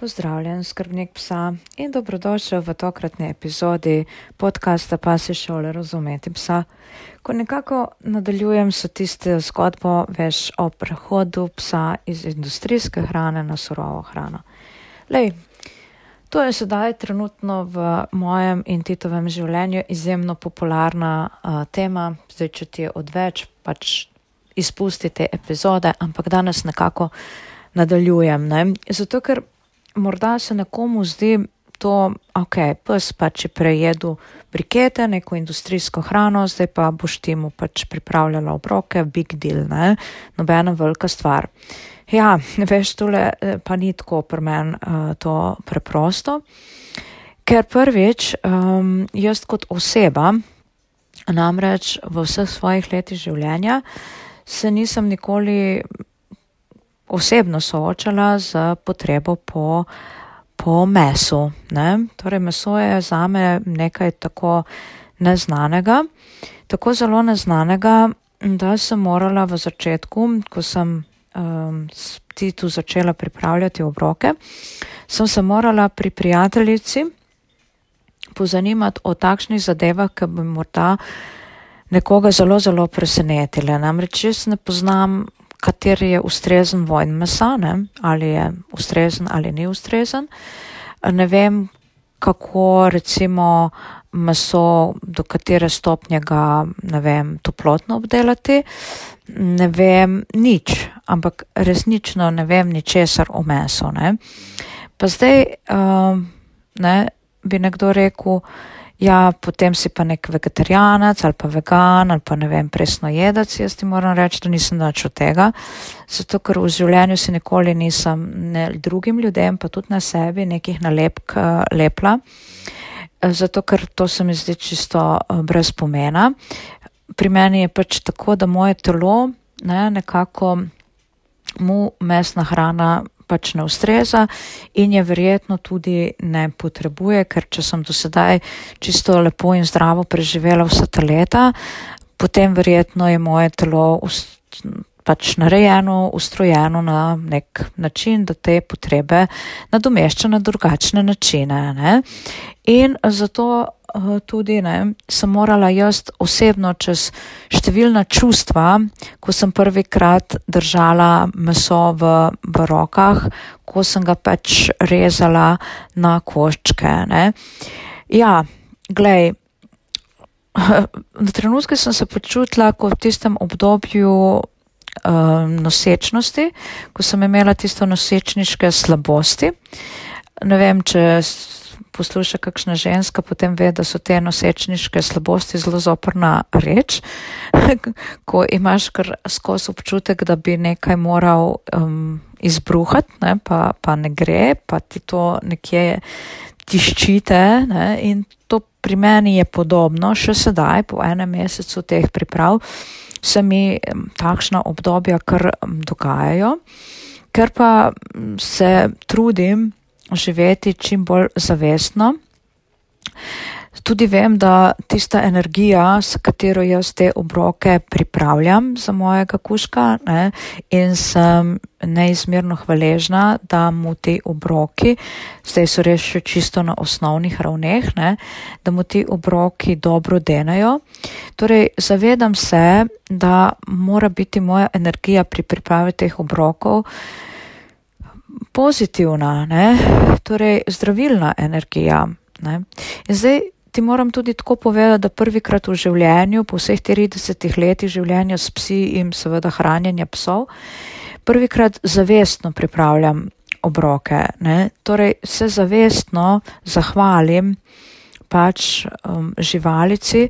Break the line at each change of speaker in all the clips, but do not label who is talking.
Pozdravljen, skrbnik psa in dobrodošel v tokratni epizodi podcasta Pasi šole razumeti psa, ko nekako nadaljujem s tisto zgodbo veš o prehodu psa iz industrijske hrane na surovo hrano. Lej, to je sedaj trenutno v mojem in Titovem življenju izjemno popularna uh, tema, zdaj če ti je odveč, pač izpusti te epizode, ampak danes nekako nadaljujem, ne? zato ker morda se nekomu zdi to, ok, pes pač je prejedel brikete, neko industrijsko hrano, zdaj pa boš ti mu pač pripravljala obroke, big deal, ne, nobena velika stvar. Ja, veš, tole eh, pa ni tako pri meni uh, to preprosto, ker prvič, um, jaz kot oseba, namreč v vseh svojih letih življenja, se nisem nikoli osebno soočala z potrebo po, po mesu. Ne? Torej, meso je za me nekaj tako neznanega, tako zelo neznanega, da sem morala v začetku, ko sem um, ti tu začela pripravljati obroke, sem se morala pri prijateljici pozanimati o takšnih zadevah, ki bi morda nekoga zelo, zelo presenetile. Namreč jaz ne poznam kateri je ustrezen vojn mesa, ne? ali je ustrezen ali ni ustrezen. Ne vem, kako recimo meso, do katere stopnje ga, ne vem, toplotno obdelati. Ne vem nič, ampak resnično ne vem ničesar o mesu. Ne? Pa zdaj uh, ne, bi nekdo rekel, ja, potem si pa nek vegetarijanec ali pa vegan ali pa ne vem, presno jedec, jaz ti moram reči, da nisem nič od tega, zato ker v življenju si nikoli nisem ne drugim ljudem, pa tudi na sebi nekih nalepk uh, lepla, uh, zato ker to se mi zdi čisto uh, brez pomena. Pri meni je pač tako, da moje telo ne, nekako mu mesna hrana pač ne ustreza in je verjetno tudi ne potrebuje, ker če sem do sedaj čisto lepo in zdravo preživela vsa ta leta, potem verjetno je moje telo pač narejeno, ustrojeno na nek način, da te potrebe nadomešča na drugačne načine. Ne? In zato tudi ne, sem morala jaz osebno čez številna čustva, ko sem prvikrat držala meso v, v rokah, ko sem ga pač rezala na koščke. Ne. Ja, glej, na trenutke sem se počutila kot v tistem obdobju um, nosečnosti, ko sem imela tisto nosečniške slabosti. Ne vem, če posluša kakšna ženska, potem ve, da so te nosečniške slabosti zelo zoprna reč, ko imaš kar skos občutek, da bi nekaj moral um, izbruhati, ne, pa, pa ne gre, pa ti to nekje tiščite ne, in to pri meni je podobno, še sedaj, po enem mesecu teh priprav, se mi takšna obdobja kar dogajajo, ker pa se trudim, živeti čim bolj zavestno. Tudi vem, da tista energija, s katero jaz te obroke pripravljam za mojega kuška ne, in sem neizmerno hvaležna, da mu ti obroki, zdaj so res še čisto na osnovnih ravneh, ne, da mu ti obroki dobro denajo. Torej, zavedam se, da mora biti moja energija pri pripravi teh obrokov pozitivna, ne? torej zdravilna energija. Ne? In zdaj ti moram tudi tako povedati, da prvikrat v življenju, po vseh 30 letih življenja s psi in seveda hranjenja psov, prvikrat zavestno pripravljam obroke. Ne? Torej se zavestno zahvalim pač um, živalici,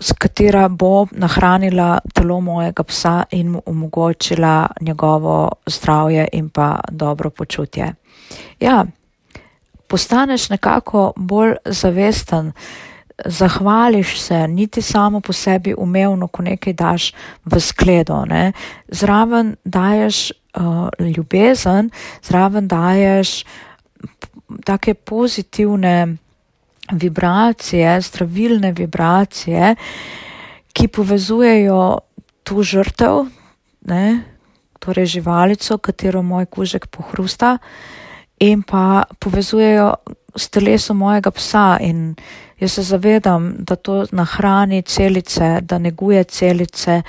s katera bo nahranila telo mojega psa in mu omogočila njegovo zdravje in pa dobro počutje. Ja, postaneš nekako bolj zavesten, zahvališ se, niti samo po sebi umevno, ko nekaj daš v skledo, ne? zraven daješ uh, ljubezen, zraven daješ take pozitivne vibracije, zdravilne vibracije, ki povezujejo tu žrtev, ne, torej živalico, katero moj kužek pohrusta, in pa povezujejo s telesom mojega psa. In jaz se zavedam, da to nahrani celice, da neguje celice,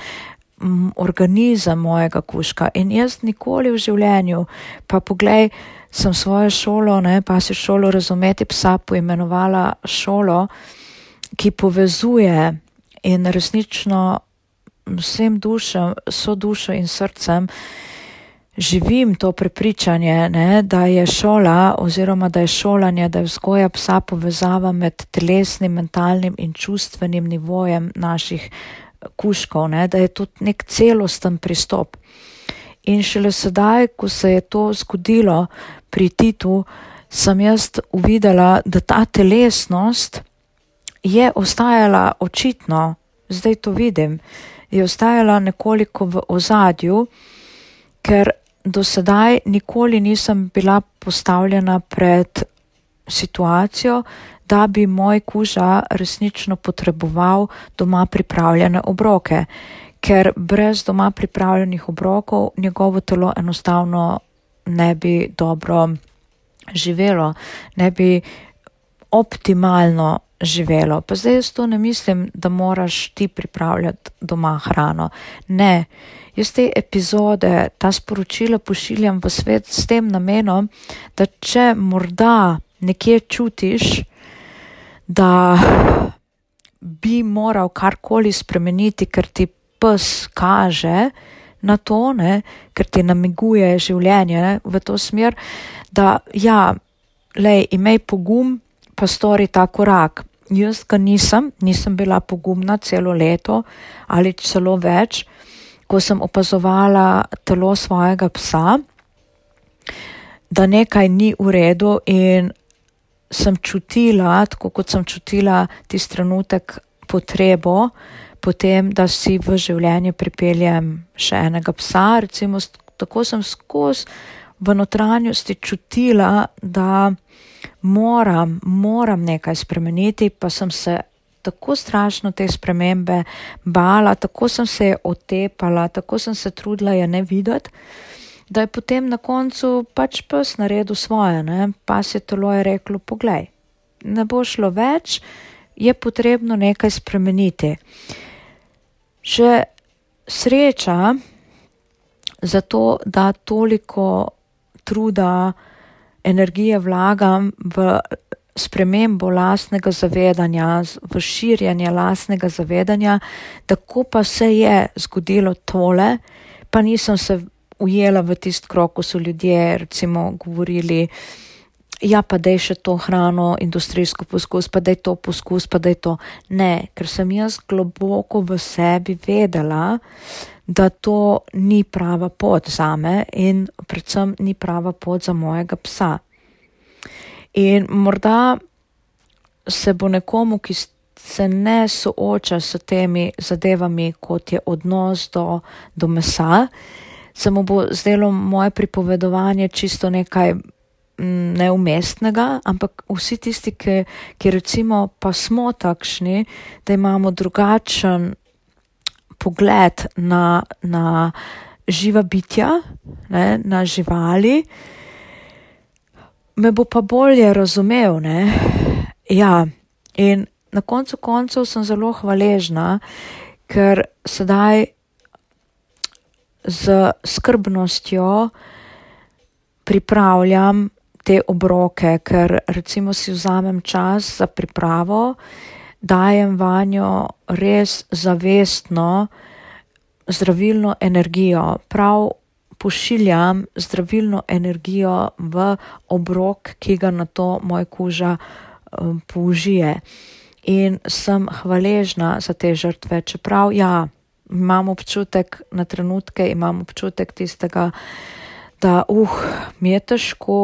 organizem mojega kuška in jaz nikoli v življenju, pa poglej, sem svojo šolo, ne, pa si šolo razumeti psa poimenovala šolo, ki povezuje in resnično vsem dušem, so dušo in srcem, živim to prepričanje, ne, da je šola oziroma da je šolanje, da je vzgoja psa povezava med telesnim, mentalnim in čustvenim nivojem naših kuškov, ne, da je to nek celosten pristop. In šele sedaj, ko se je to zgodilo pri Titu, sem jaz uvidela, da ta telesnost je ostajala očitno, zdaj to vidim, je ostajala nekoliko v ozadju, ker do sedaj nikoli nisem bila postavljena pred situacijo, da bi moj kuža resnično potreboval doma pripravljene obroke, ker brez doma pripravljenih obrokov njegovo telo enostavno ne bi dobro živelo, ne bi optimalno živelo. Pa zdaj jaz to ne mislim, da moraš ti pripravljati doma hrano. Ne, jaz te epizode, ta sporočila pošiljam v svet s tem namenom, da če morda nekje čutiš, da bi moral karkoli spremeniti, ker ti pes kaže na to, ne, ker ti namiguje življenje ne, v to smer, da ja, lej, imej pogum, pa stori ta korak. Jaz ga nisem, nisem bila pogumna celo leto ali celo več, ko sem opazovala telo svojega psa, da nekaj ni v redu in sem čutila, tako kot sem čutila tisti trenutek potrebo, potem, da si v življenje pripeljem še enega psa, recimo tako sem skozi v notranjosti čutila, da moram, moram nekaj spremeniti, pa sem se tako strašno te spremembe bala, tako sem se otepala, tako sem se trudila je ne videti da je potem na koncu pač pes naredil svoje, ne? pa se telo je reklo: Poglej, ne bo šlo več, je potrebno nekaj spremeniti. Še sreča za to, da toliko truda, energije vlagam v spremembo lastnega zavedanja, v širjanje lastnega zavedanja, tako pa se je zgodilo tole, pa nisem se ujela v tist krok, ko so ljudje recimo govorili, ja pa dej še to hrano, industrijsko poskus, pa dej to poskus, pa dej to. Ne, ker sem jaz globoko v sebi vedela, da to ni prava pot za me in predvsem ni prava pot za mojega psa. In morda se bo nekomu, ki se ne sooča s temi zadevami, kot je odnos do, do mesa, se mu bo zdelo moje pripovedovanje čisto nekaj mm, neumestnega, ampak vsi tisti, ki, ki recimo pa smo takšni, da imamo drugačen pogled na, na živa bitja, ne, na živali, me bo pa bolje razumel. Ne. Ja, in na koncu koncev sem zelo hvaležna, ker sedaj z skrbnostjo pripravljam te obroke, ker recimo si vzamem čas za pripravo, dajem vanjo res zavestno zdravilno energijo, prav pošiljam zdravilno energijo v obrok, ki ga na to moj koža um, použije. In sem hvaležna za te žrtve, čeprav ja, imam občutek, na trenutke imam občutek tistega, da uh, mi je težko,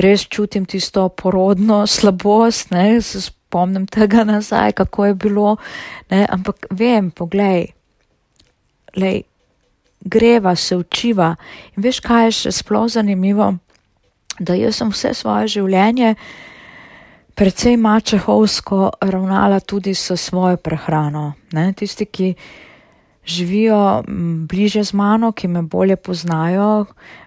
res čutim tisto porodno slabost, ne, se spomnim tega nazaj, kako je bilo, ne, ampak vem, poglej, lej, greva, se učiva. In veš, kaj je še sploh zanimivo, da jaz sem vse svoje življenje precej mačehovsko ravnala tudi s svojo prehrano, ne, tisti, ki živijo bliže z mano, ki me bolje poznajo,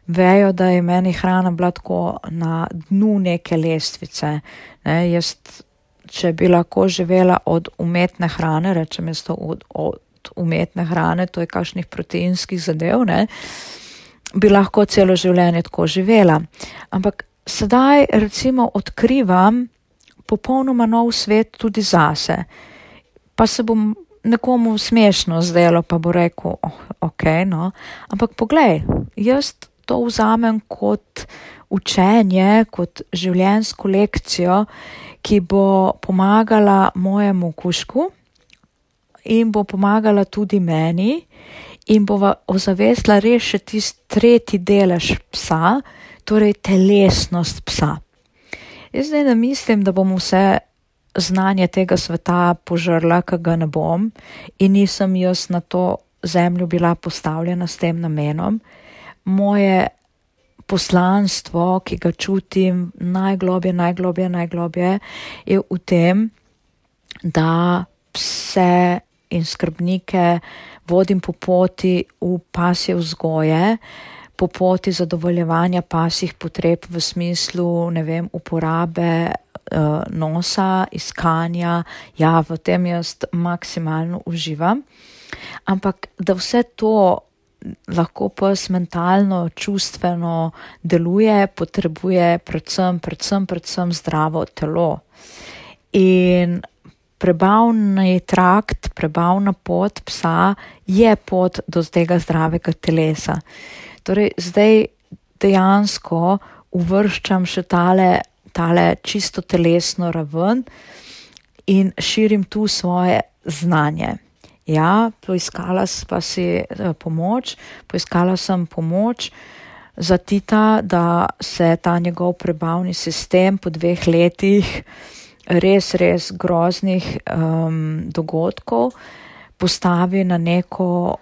vejo, da je meni hrana bila tako na dnu neke lestvice. Ne, jaz, če bi lahko živela od umetne hrane, rečem jaz to od, od umetne hrane, to je kakšnih proteinskih zadev, ne, bi lahko celo življenje tako živela. Ampak sedaj recimo odkrivam popolnoma nov svet tudi zase. Pa se bom nekomu smešno zdelo, pa bo rekel, oh, ok, no. Ampak poglej, jaz to vzamem kot učenje, kot življensko lekcijo, ki bo pomagala mojemu kušku in bo pomagala tudi meni in bo ozavestila res še tisti tretji delež psa, torej telesnost psa. Jaz zdaj ne mislim, da bom vse znanje tega sveta požrla, ki ga ne bom in nisem jaz na to zemljo bila postavljena s tem namenom. Moje poslanstvo, ki ga čutim najglobje, najglobje, najglobje, je v tem, da pse in skrbnike vodim po poti v pasje vzgoje, po poti zadovoljevanja pasjih potreb v smislu, ne vem, uporabe uh, nosa, iskanja, ja, v tem jaz maksimalno uživam. Ampak da vse to lahko pes mentalno, čustveno deluje, potrebuje predvsem, predvsem, predvsem zdravo telo. In prebavni trakt, prebavna pot psa je pot do tega zdravega telesa. Torej, zdaj dejansko uvrščam še tale tale čisto telesno raven in širim tu svoje znanje. Ja, poiskala pa si eh, pomoč, poiskala sem pomoč za Tita, da se ta njegov prebavni sistem po dveh letih res, res groznih um, dogodkov postavi na neko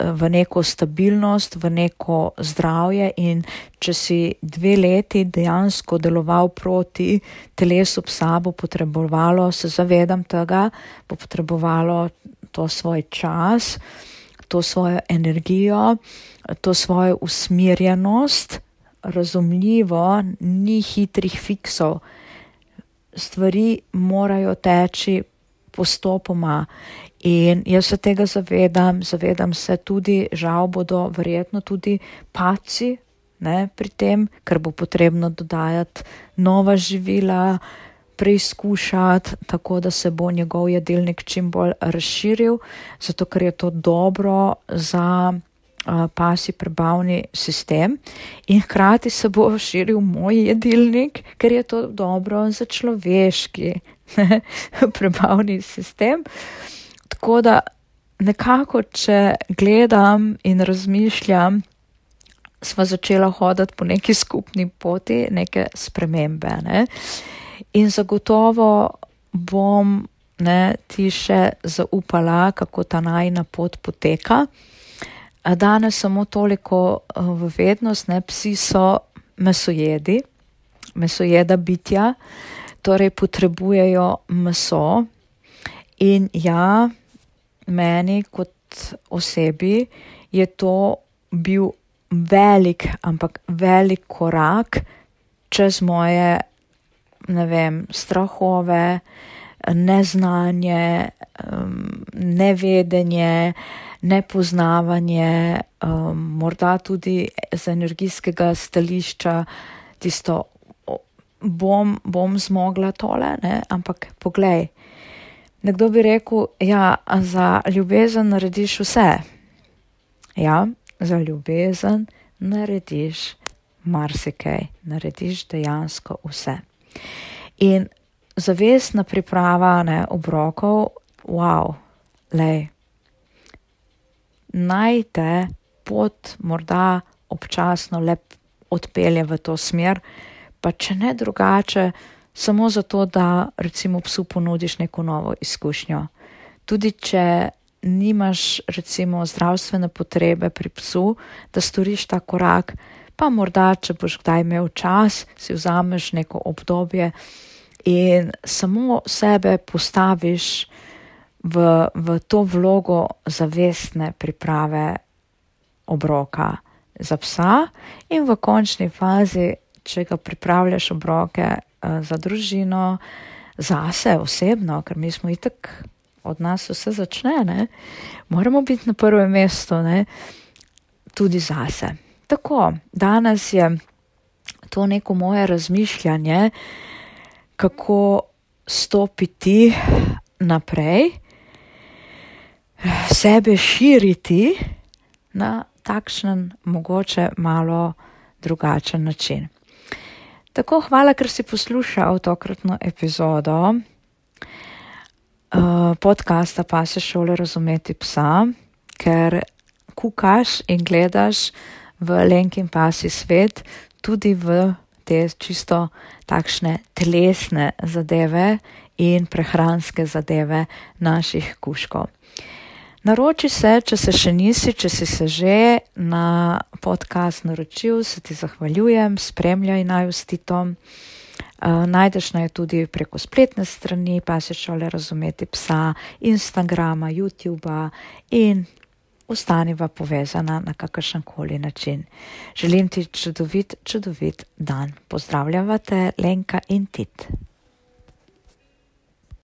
v neko stabilnost, v neko zdravje in če si dve leti dejansko deloval proti telesu psa, bo potrebovalo, se zavedam tega, bo potrebovalo to svoj čas, to svojo energijo, to svojo usmirjenost, razumljivo, ni hitrih fiksov. Stvari morajo teči postopoma In jaz se tega zavedam, zavedam se tudi, žal bodo verjetno tudi paci ne, pri tem, ker bo potrebno dodajati nova živila, preizkušati, tako da se bo njegov jedilnik čim bolj razširil, zato ker je to dobro za uh, pasi prebavni sistem in hkrati se bo širil moj jedilnik, ker je to dobro za človeški prebavni sistem. Tako da nekako, če gledam in razmišljam, sva začela hoditi po neki skupni poti, neke spremembe. Ne? In zagotovo bom ne, ti še zaupala, kako ta najna pot poteka. Danes samo toliko eh, v vednost, ne psi so mesojedi, mesojeda bitja, torej potrebujejo meso. In ja, meni kot osebi je to bil velik, ampak velik korak čez moje, ne vem, strahove, neznanje, nevedenje, nepoznavanje, morda tudi z energijskega stališča tisto, bom, bom zmogla tole, ne? ampak poglej, Nekdo bi rekel, ja, za ljubezen narediš vse. Ja, za ljubezen narediš marsikaj, narediš dejansko vse. In zavestna priprava ne, obrokov, wow, lej, naj te pot morda občasno lep odpelje v to smer, pa če ne drugače, samo zato, da recimo psu ponudiš neko novo izkušnjo. Tudi če nimaš recimo zdravstvene potrebe pri psu, da storiš ta korak, pa morda, če boš kdaj imel čas, si vzameš neko obdobje in samo sebe postaviš v, v to vlogo zavestne priprave obroka za psa in v končni fazi, če ga pripravljaš obroke za družino, zase osebno, ker mi smo itak od nas vse začne, ne? moramo biti na prvem mestu, ne? tudi zase. Tako, danes je to neko moje razmišljanje, kako stopiti naprej, sebe širiti na takšen, mogoče malo drugačen način. Tako, hvala, ker si poslušal tokratno epizodo uh, podcasta Pa se šole razumeti psa, ker kukaš in gledaš v lenki in pasi svet, tudi v te čisto takšne telesne zadeve in prehranske zadeve naših kuškov. Naroči se, če se še nisi, če si se že na podcast naročil, se ti zahvaljujem, spremljaj naj ustitom. Uh, najdeš naj tudi preko spletne strani, pa si šole razumeti psa, Instagrama, YouTuba in ostaniva povezana na kakršen koli način. Želim ti čudovit, čudovit dan. Pozdravljava te Lenka in Tit.